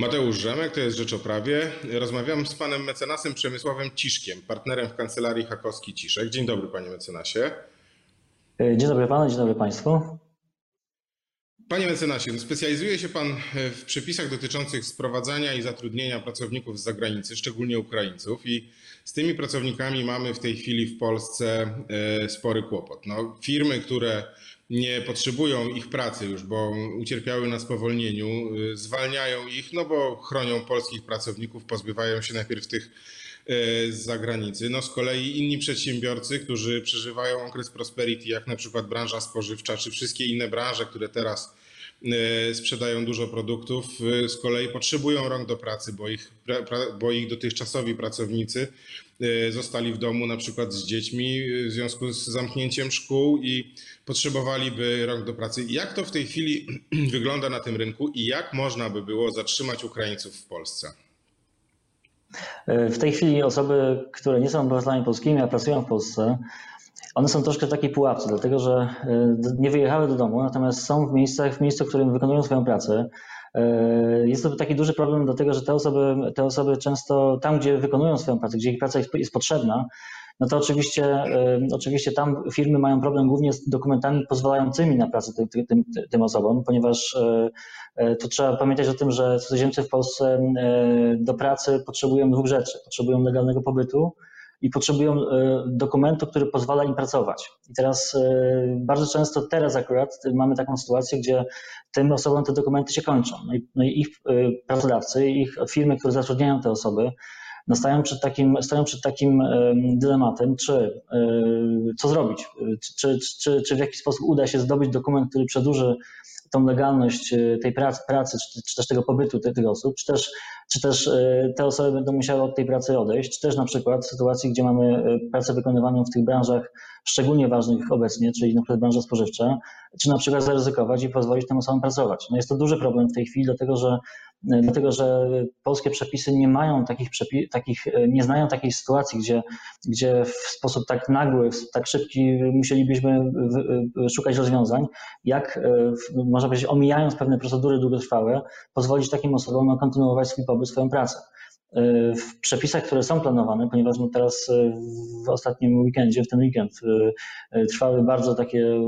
Mateusz Rzemek, to jest Rzecz o Prawie. Rozmawiam z panem mecenasem Przemysławem Ciszkiem, partnerem w kancelarii Hakowski Ciszek. Dzień dobry panie mecenasie. Dzień dobry panu, dzień dobry państwu. Panie mecenasie, specjalizuje się pan w przepisach dotyczących sprowadzania i zatrudnienia pracowników z zagranicy, szczególnie Ukraińców i z tymi pracownikami mamy w tej chwili w Polsce e, spory kłopot. No, firmy, które nie potrzebują ich pracy już, bo ucierpiały na spowolnieniu, y, zwalniają ich, no bo chronią polskich pracowników, pozbywają się najpierw tych y, z zagranicy. No z kolei inni przedsiębiorcy, którzy przeżywają okres prosperity, jak na przykład branża spożywcza, czy wszystkie inne branże, które teraz sprzedają dużo produktów, z kolei potrzebują rąk do pracy, bo ich, bo ich dotychczasowi pracownicy zostali w domu na przykład z dziećmi w związku z zamknięciem szkół i potrzebowaliby rąk do pracy. Jak to w tej chwili wygląda na tym rynku i jak można by było zatrzymać Ukraińców w Polsce? W tej chwili osoby, które nie są obywatelami polskimi, a pracują w Polsce, one są troszkę w takiej pułapce, dlatego że e, nie wyjechały do domu, natomiast są w miejscach, w miejscu, w którym wykonują swoją pracę. E, jest to taki duży problem, dlatego że te osoby, te osoby często tam, gdzie wykonują swoją pracę, gdzie ich praca jest, potrzebna, no to oczywiście, oczywiście tam firmy mają problem głównie z dokumentami pozwalającymi na pracę tym, tym, tym osobom, ponieważ to trzeba pamiętać o tym, że cudzoziemcy w Polsce do pracy potrzebują dwóch rzeczy. Potrzebują legalnego pobytu i potrzebują dokumentu, który pozwala im pracować. I teraz bardzo często teraz akurat mamy taką sytuację, gdzie tym osobom te dokumenty się kończą. No i, no ich pracodawcy, ich firmy, które zatrudniają te osoby, no stają przed takim, stoją przed takim dylematem, czy co zrobić, czy, czy, czy w jaki sposób uda się zdobyć dokument, który przedłuży tą legalność e, tej pracy, pracy czy, czy też tego pobytu tych, tych osób, czy też, czy też e, te osoby będą musiały od tej pracy odejść, czy też na przykład w sytuacji, gdzie mamy e, pracę wykonywaną w tych branżach szczególnie ważnych obecnie, czyli na przykład branża spożywcza, czy na przykład zaryzykować i pozwolić tym osobom pracować. No jest to duży problem w tej chwili, dlatego że dlatego że polskie przepisy nie mają takich, takich nie znają takiej sytuacji, gdzie, gdzie w sposób tak nagły, tak szybki musielibyśmy szukać rozwiązań, jak e, można powiedzieć, omijając pewne procedury długotrwałe, pozwolić takim osobom na kontynuować swój pobyt, swoją pracę. E, w przepisach, które są planowane, ponieważ no teraz e, w ostatnim weekendzie, w ten weekend e, trwały bardzo takie,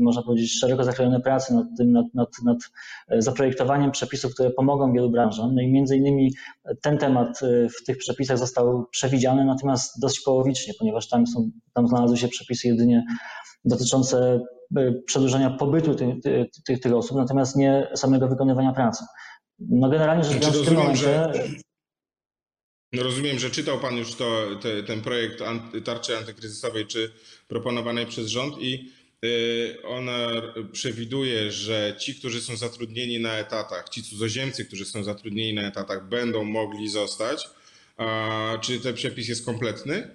można powiedzieć, szeroko zakrojone prace nad tym, nad, nad, nad zaprojektowaniem przepisów, które pomogą wielu branżom. No i między innymi ten temat w tych przepisach został przewidziany, natomiast dość połowicznie, ponieważ tam, są, tam znalazły się przepisy jedynie dotyczące przedłużenia pobytu tych, tych, tych osób, natomiast nie samego wykonywania pracy. No generalnie rzecz biorąc, w tym momencie... Że no rozumiem, że czytał Pan już to, te, ten projekt tarczy antykryzysowej, czy proponowanej przez rząd i y, ona przewiduje, że ci, którzy są zatrudnieni na etatach, ci cudzoziemcy, którzy są zatrudnieni na etatach, będą mogli zostać. Czy ten przepis jest kompletny?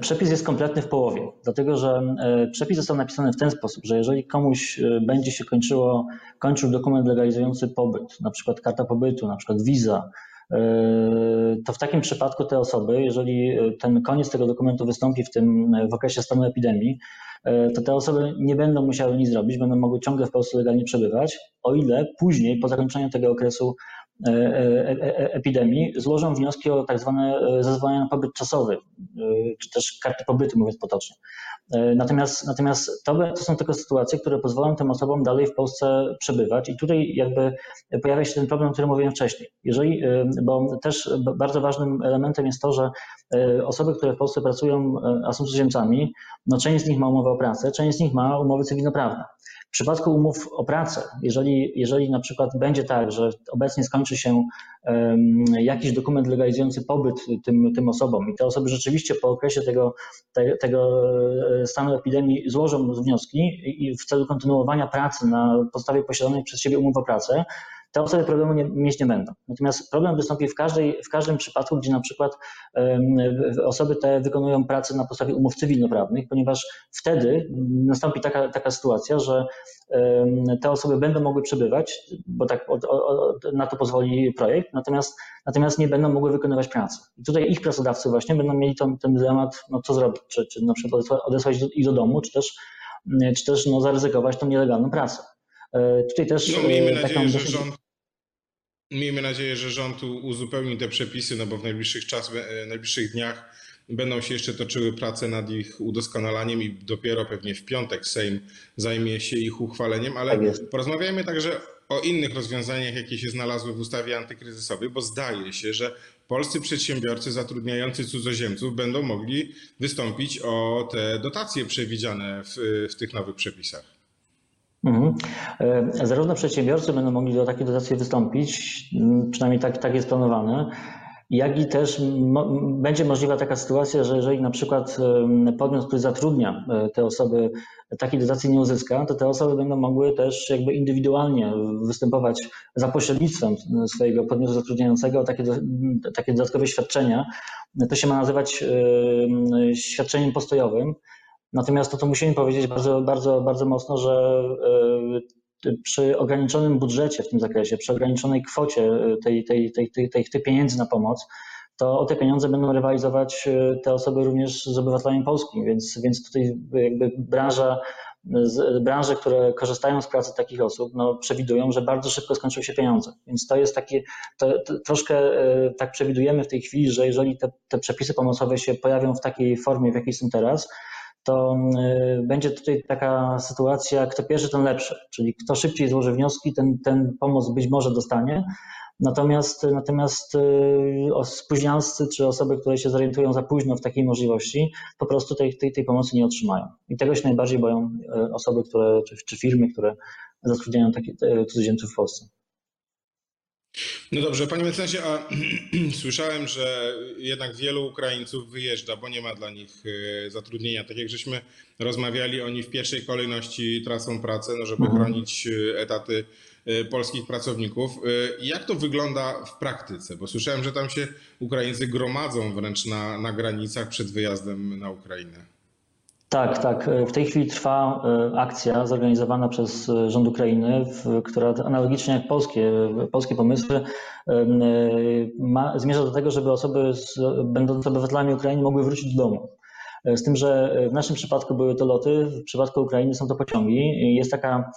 Przepis jest kompletny w połowie, dlatego że przepis został napisany w ten sposób, że jeżeli komuś e, będzie się kończyło, kończył dokument legalizujący pobyt, na przykład karta pobytu, na przykład wiza, to w takim przypadku te osoby, jeżeli ten koniec tego dokumentu wystąpi w tym w okresie stanu epidemii, yy, to te osoby nie będą musiały nic zrobić, będą mogły ciągle w Polsce legalnie przebywać, o ile później, po zakończeniu tego okresu epidemii złożą wnioski o tak zwane zezwolenia na pobyt czasowy, czy też karty pobytu, mówiąc potocznie. Natomiast, natomiast to, to są tylko sytuacje, które pozwolą tym osobom dalej w Polsce przebywać i tutaj jakby pojawia się ten problem, o którym mówiłem wcześniej. Jeżeli, bo też bardzo ważnym elementem jest to, że osoby, które w Polsce pracują, a są cudzoziemcami, no część z nich ma umowę o pracę, część z nich ma umowy cywilnoprawne. W przypadku umów o pracę, jeżeli, jeżeli na przykład będzie tak, że obecnie skończy się jakiś dokument legalizujący pobyt tym, tym osobom i te osoby rzeczywiście po okresie tego, te, tego e, stanu epidemii złożą wnioski i w celu kontynuowania pracy na podstawie posiadanej przez siebie umów o pracę, te osoby problemu nie, mieć nie będą. Natomiast problem wystąpi w, każdej, w każdym przypadku, gdzie na przykład osoby te wykonują pracę na podstawie umów cywilnoprawnych, ponieważ wtedy nastąpi taka, taka sytuacja, że te osoby będą mogły przebywać, bo tak na to pozwoli projekt, natomiast, natomiast nie będą mogły wykonywać pracy. I tutaj ich pracodawcy właśnie będą mieli ten, ten dylemat, no co zrobić, czy, czy na przykład odesłać ich do domu, czy też, czy też no, zaryzykować tą nielegalną pracę. E, tutaj też no, miejmy e, nadzieję, że rząd Miejmy nadzieję, że rząd uzupełni te przepisy, no bo w najbliższych, czas, w najbliższych dniach będą się jeszcze toczyły prace nad ich udoskonalaniem i dopiero pewnie w piątek Sejm zajmie się ich uchwaleniem, ale tak porozmawiajmy także o innych rozwiązaniach, jakie się znalazły w ustawie antykryzysowej, bo zdaje się, że polscy przedsiębiorcy zatrudniający cudzoziemców będą mogli wystąpić o te dotacje przewidziane w, w tych nowych przepisach. Mhm. E, zarówno przedsiębiorcy będą mogli o takie dotacje wystąpić, przynajmniej tak, tak jest planowane, jak i też mo będzie możliwa taka sytuacja, że jeżeli na przykład podmiot, który zatrudnia e, te osoby, takiej dotacji nie uzyska, to te osoby będą mogły też jakby indywidualnie występować za pośrednictwem swojego podmiotu zatrudniającego o takie, takie dodatkowe świadczenia. To się ma nazywać świadczeniem postojowym. Natomiast to, to musimy powiedzieć bardzo, bardzo, bardzo mocno, że e, przy ograniczonym budżecie w tym zakresie, przy ograniczonej kwocie e, tej, tej, tej, tej, tej, tej pieniędzy na pomoc, to o te pieniądze będą rywalizować e, te osoby również z obywatelami polskimi, więc, więc tutaj jakby branża, branże, które korzystają z pracy takich osób, no, przewidują, że bardzo szybko skończą się pieniądze. Więc to jest takie, to, to troszkę tak przewidujemy w tej chwili, że jeżeli te, te przepisy pomocowe się pojawią w takiej formie, w jakiej są teraz, to y, będzie tutaj taka sytuacja, kto pierwszy, ten lepszy, czyli kto szybciej złoży wnioski, ten, ten pomoc być może dostanie. Natomiast, natomiast y, spóźnialscy czy osoby, które się zorientują za późno w takiej możliwości, po prostu tej, tej, tej pomocy nie otrzymają. I tego się najbardziej boją y, osoby, które, czy, czy firmy, które zatrudniają takie cudzoziemców w Polsce. No dobrze, panie mecenasie, a słyszałem, że jednak wielu Ukraińców wyjeżdża, bo nie ma dla nich e, zatrudnienia. Tak jak żeśmy rozmawiali, oni w pierwszej kolejności tracą pracę, no żeby mhm. chronić e, etaty e, polskich pracowników. Jak to wygląda w praktyce? Bo słyszałem, że tam się Ukraińcy gromadzą wręcz na, na granicach przed wyjazdem na Ukrainę. Tak, tak. W tej chwili trwa e, akcja zorganizowana przez e, rząd Ukrainy, która analogicznie jak polskie, polskie pomysły e, ma, zmierza do tego, żeby osoby z, będące obywatelami Ukrainy mogły wrócić do domu. Z tym, że w naszym przypadku były to loty, w przypadku Ukrainy są to pociągi. Jest taka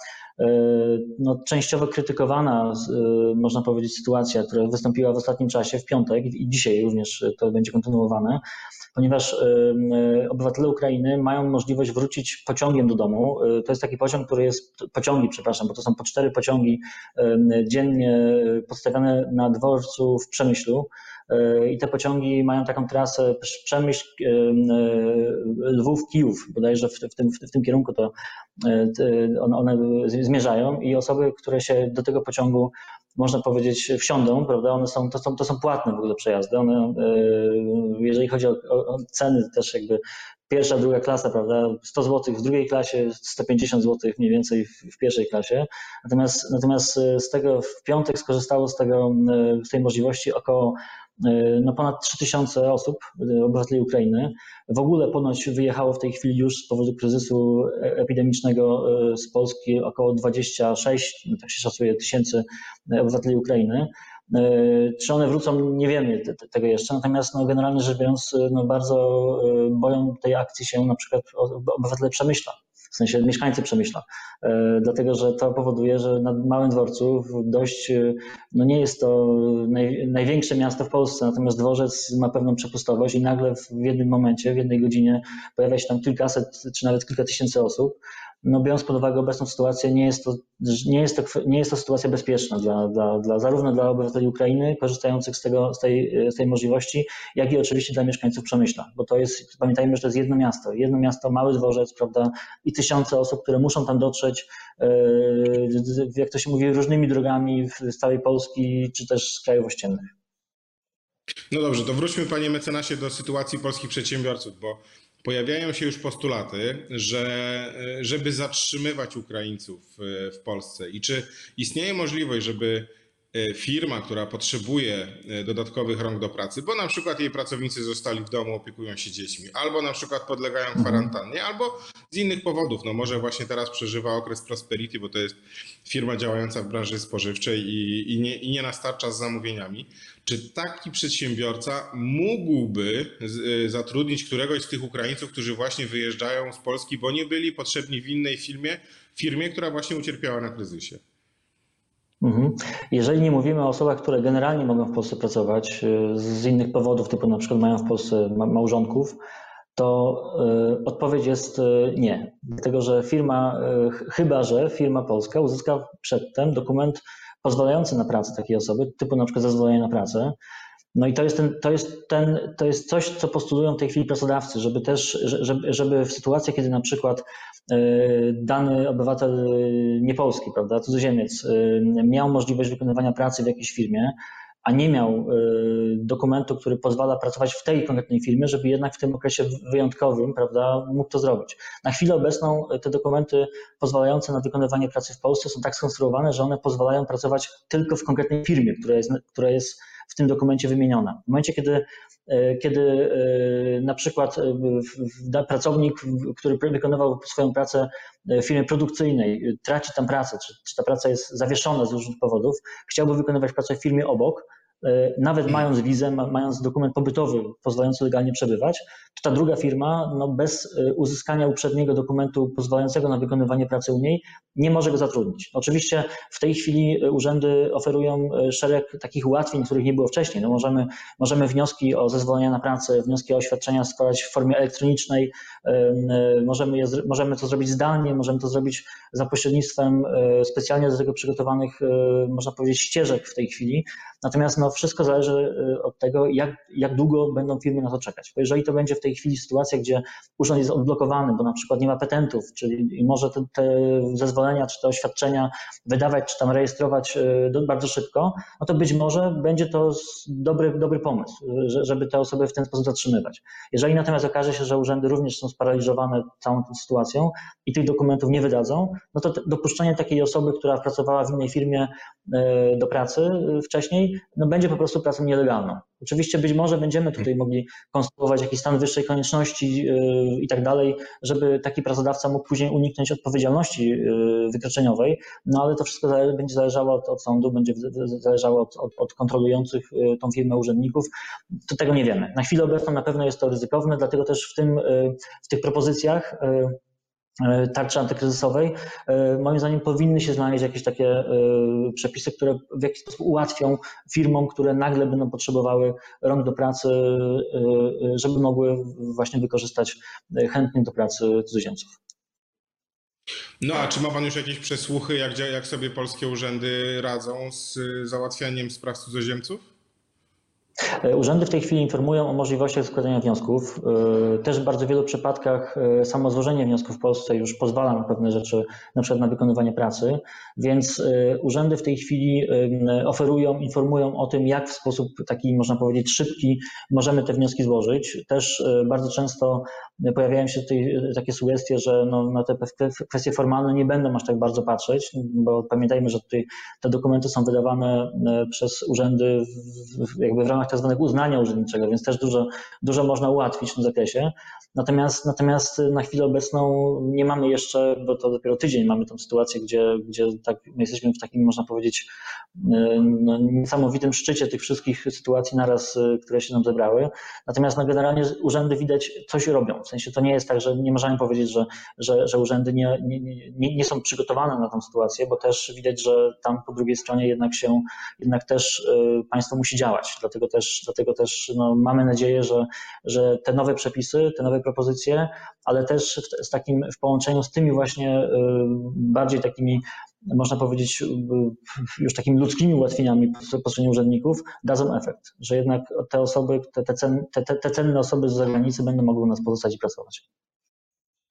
no, częściowo krytykowana, można powiedzieć, sytuacja, która wystąpiła w ostatnim czasie, w piątek i dzisiaj również to będzie kontynuowane, ponieważ obywatele Ukrainy mają możliwość wrócić pociągiem do domu. To jest taki pociąg, który jest, pociągi, przepraszam, bo to są po cztery pociągi dziennie postawione na dworcu w Przemyślu. Y, I te pociągi mają taką trasę Przemyśl, Lwów, Kijów, bodajże w, tym, w tym kierunku to one, zmierzają i osoby, które się do tego pociągu można powiedzieć, wsiądą, prawda? One są, to, są, to są płatne w ogóle przejazdy. One, e, jeżeli chodzi o, o ceny, też jakby pierwsza, druga klasa, prawda? 100 zł w drugiej klasie, 150 zł mniej więcej w, w, pierwszej klasie. Natomiast, natomiast e, z tego w piątek skorzystało z, tego, e, z tej możliwości około no ponad 3000 osób, obywateli Ukrainy. W ogóle ponoć wyjechało w tej chwili już z powodu kryzysu epidemicznego z Polski około 26, tak się szacuje, tysięcy obywateli Ukrainy. Czy one wrócą, nie wiemy tego jeszcze, natomiast no, generalnie rzecz biorąc, no, bardzo boją tej akcji się na przykład obywatele Przemyśla w sensie mieszkańcy Przemyśla. E, dlatego, że to powoduje, że na Małym Dworcu dość, e, no nie jest to naj, największe miasto w Polsce, natomiast dworzec ma pewną przepustowość i nagle w jednym momencie, w jednej godzinie pojawia się tam kilkaset czy nawet kilka tysięcy osób no biorąc pod uwagę obecną sytuację, nie jest to, nie jest to, nie jest to sytuacja bezpieczna dla, dla, dla, zarówno dla obywateli Ukrainy korzystających z, tego, z, tej, z tej możliwości, jak i oczywiście dla mieszkańców Przemyśla, bo to jest, pamiętajmy, że to jest jedno miasto, jedno miasto, mały dworzec, prawda, i tysiące osób, które muszą tam dotrzeć, e, jak to się mówi, różnymi drogami z całej Polski, czy też z krajów ościennych. No dobrze, to wróćmy panie mecenasie do sytuacji polskich przedsiębiorców, bo pojawiają się już postulaty, że żeby zatrzymywać Ukraińców e, w Polsce. I czy istnieje możliwość, żeby firma, która potrzebuje e, dodatkowych rąk do pracy, bo na przykład jej pracownicy zostali w domu, opiekują się dziećmi, albo na przykład podlegają mhm. kwarantannie, albo z innych powodów. No może właśnie teraz przeżywa okres prosperity, bo to jest firma działająca w branży spożywczej i, i, nie, i nie nastarcza z zamówieniami. Czy taki przedsiębiorca mógłby y, zatrudnić któregoś z tych Ukraińców, którzy właśnie wyjeżdżają z Polski, bo nie byli potrzebni w innej firmie, firmie, która właśnie ucierpiała na kryzysie? Mhm. Jeżeli nie mówimy o osobach, które generalnie mogą w Polsce pracować y, z innych powodów, typu na przykład mają w Polsce ma- małżonków, to y, odpowiedź jest y, nie. Dlatego, że firma, ch- chyba że firma polska uzyska przedtem dokument pozwalający na pracę takiej osoby, typu na przykład zezwolenie na pracę. No i to jest, ten, to, jest ten, to jest coś, co postulują w tej chwili pracodawcy, żeby też, że- żeby, żeby w sytuacjach, kiedy na przykład y, dany obywatel y, niepolski, prawda, cudzoziemiec, y, miał możliwość wykonywania pracy w jakiejś firmie, a nie miał dokumentu, który pozwala pracować w tej konkretnej firmie, żeby jednak w tym okresie wyjątkowym, prawda, mógł to zrobić. Na chwilę obecną te dokumenty pozwalające na wykonywanie pracy w Polsce są tak skonstruowane, że one pozwalają pracować tylko w konkretnej firmie, która jest, która jest w tym dokumencie wymieniona. W momencie, kiedy, y, kiedy y, na przykład da- pracownik, który wykonywał swoją pracę w firmie produkcyjnej, traci tam pracę, czy, czy ta praca jest zawieszona z różnych powodów, chciałby wykonywać pracę w firmie obok, nawet mając wizę, ma- mając dokument pobytowy pozwalający legalnie przebywać, to ta druga firma no bez y, uzyskania uprzedniego dokumentu pozwalającego na wykonywanie pracy u niej nie może go zatrudnić. Oczywiście w tej chwili y, urzędy oferują szereg takich ułatwień, których nie było wcześniej. No możemy, możemy wnioski o zezwolenia na pracę, wnioski o oświadczenia składać w formie elektronicznej, możemy, je, możemy to zrobić zdalnie, możemy to zrobić za pośrednictwem specjalnie do tego przygotowanych, można powiedzieć, ścieżek w tej chwili. Natomiast no, wszystko zależy y, od tego, jak, jak długo będą firmy na to czekać. Bo jeżeli to będzie w tej chwili sytuacja, gdzie urząd jest odblokowany, bo na przykład nie ma petentów, czyli może te, te zezwolenia czy te oświadczenia wydawać czy tam rejestrować y, bardzo szybko, no to być może będzie to dobry, dobry pomysł, że- żeby te osoby w ten sposób zatrzymywać. Jeżeli natomiast okaże się, że urzędy również są sparaliżowane całą tą sytuacją i tych dokumentów nie wydadzą, no to dopuszczenie takiej osoby, która pracowała w innej firmie y, do pracy wcześniej, no będzie po prostu pracą nielegalną. Oczywiście być może będziemy tutaj mogli konstruować jakiś stan wyższej konieczności yy, i tak dalej, żeby taki pracodawca mógł później uniknąć odpowiedzialności yy, wykroczeniowej, no ale to wszystko będzie zależało od, od sądu, będzie zależało od, od, od kontrolujących yy, tą firmę urzędników. To tego nie wiemy. Na chwilę obecną na pewno jest to ryzykowne, dlatego też w, tym, w tych propozycjach tarczy antykryzysowej, yy, moim zdaniem powinny się znaleźć jakieś takie yy, przepisy, które w jakiś sposób ułatwią firmom, które nagle będą potrzebowały rąk do pracy, żeby mogły właśnie wykorzystać chętnych do pracy cudzoziemców. No a czy ma pan już jakieś przesłuchy, jak, jak sobie polskie urzędy radzą z załatwianiem spraw cudzoziemców? E, Urzędy w tej chwili informują o możliwościach składania wniosków. E, Też w bardzo wielu przypadkach e, samo złożenie wniosku w Polsce już pozwala na pewne rzeczy, na przykład na wykonywanie pracy, więc urzędy w tej chwili oferują, informują o tym, jak w sposób taki, można powiedzieć, szybki możemy te wnioski złożyć. Też bardzo często pojawiają się tutaj takie sugestie, że no, na te kwestie formalne nie będą aż tak bardzo patrzeć, bo pamiętajmy, że tutaj te dokumenty są wydawane przez urzędy w, jakby w ramach tak zwanego uznania urzędniczego, więc też dużo, dużo można ułatwić w tym zakresie. Natomiast, natomiast na chwilę obecną nie mamy jeszcze, bo to dopiero tydzień mamy tą sytuację, gdzie, gdzie tak, my jesteśmy w takim, można powiedzieć, no, niesamowitym szczycie tych wszystkich sytuacji naraz, które się nam zebrały. Natomiast no, generalnie urzędy widać coś robią. W sensie to nie jest tak, że nie możemy powiedzieć, że, że, że urzędy nie, nie, nie, są przygotowane na tę sytuację, bo też widać, że tam po drugiej stronie jednak się, jednak też y, państwo musi działać. Dlatego też, dlatego też no, mamy nadzieję, że, że te nowe przepisy, te nowe propozycje, ale też w, z takim, w połączeniu z tymi właśnie y, bardziej takimi można powiedzieć, y, już takimi ludzkimi ułatwieniami po- stronie urzędników, dadzą efekt, że jednak te osoby, te, te, cen, te, te, cenne osoby z zagranicy będą mogły u nas pozostać i pracować.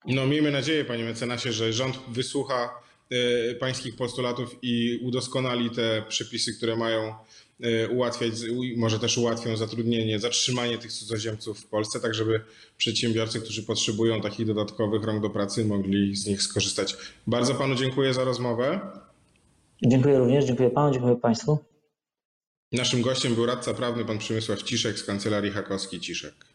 No miejmy nadzieję, panie mecenasie, że rząd wysłucha pańskich postulatów i udoskonali te przepisy, które mają y, ułatwiać, może też ułatwią zatrudnienie, zatrzymanie tych cudzoziemców w Polsce, tak żeby przedsiębiorcy, którzy potrzebują takich dodatkowych rąk do pracy, mogli z nich skorzystać. Bardzo panu dziękuję za rozmowę. Dziękuję również, dziękuję panu, dziękuję państwu. Naszym gościem był radca prawny pan Przemysław Ciszek z kancelarii Hakowski Ciszek.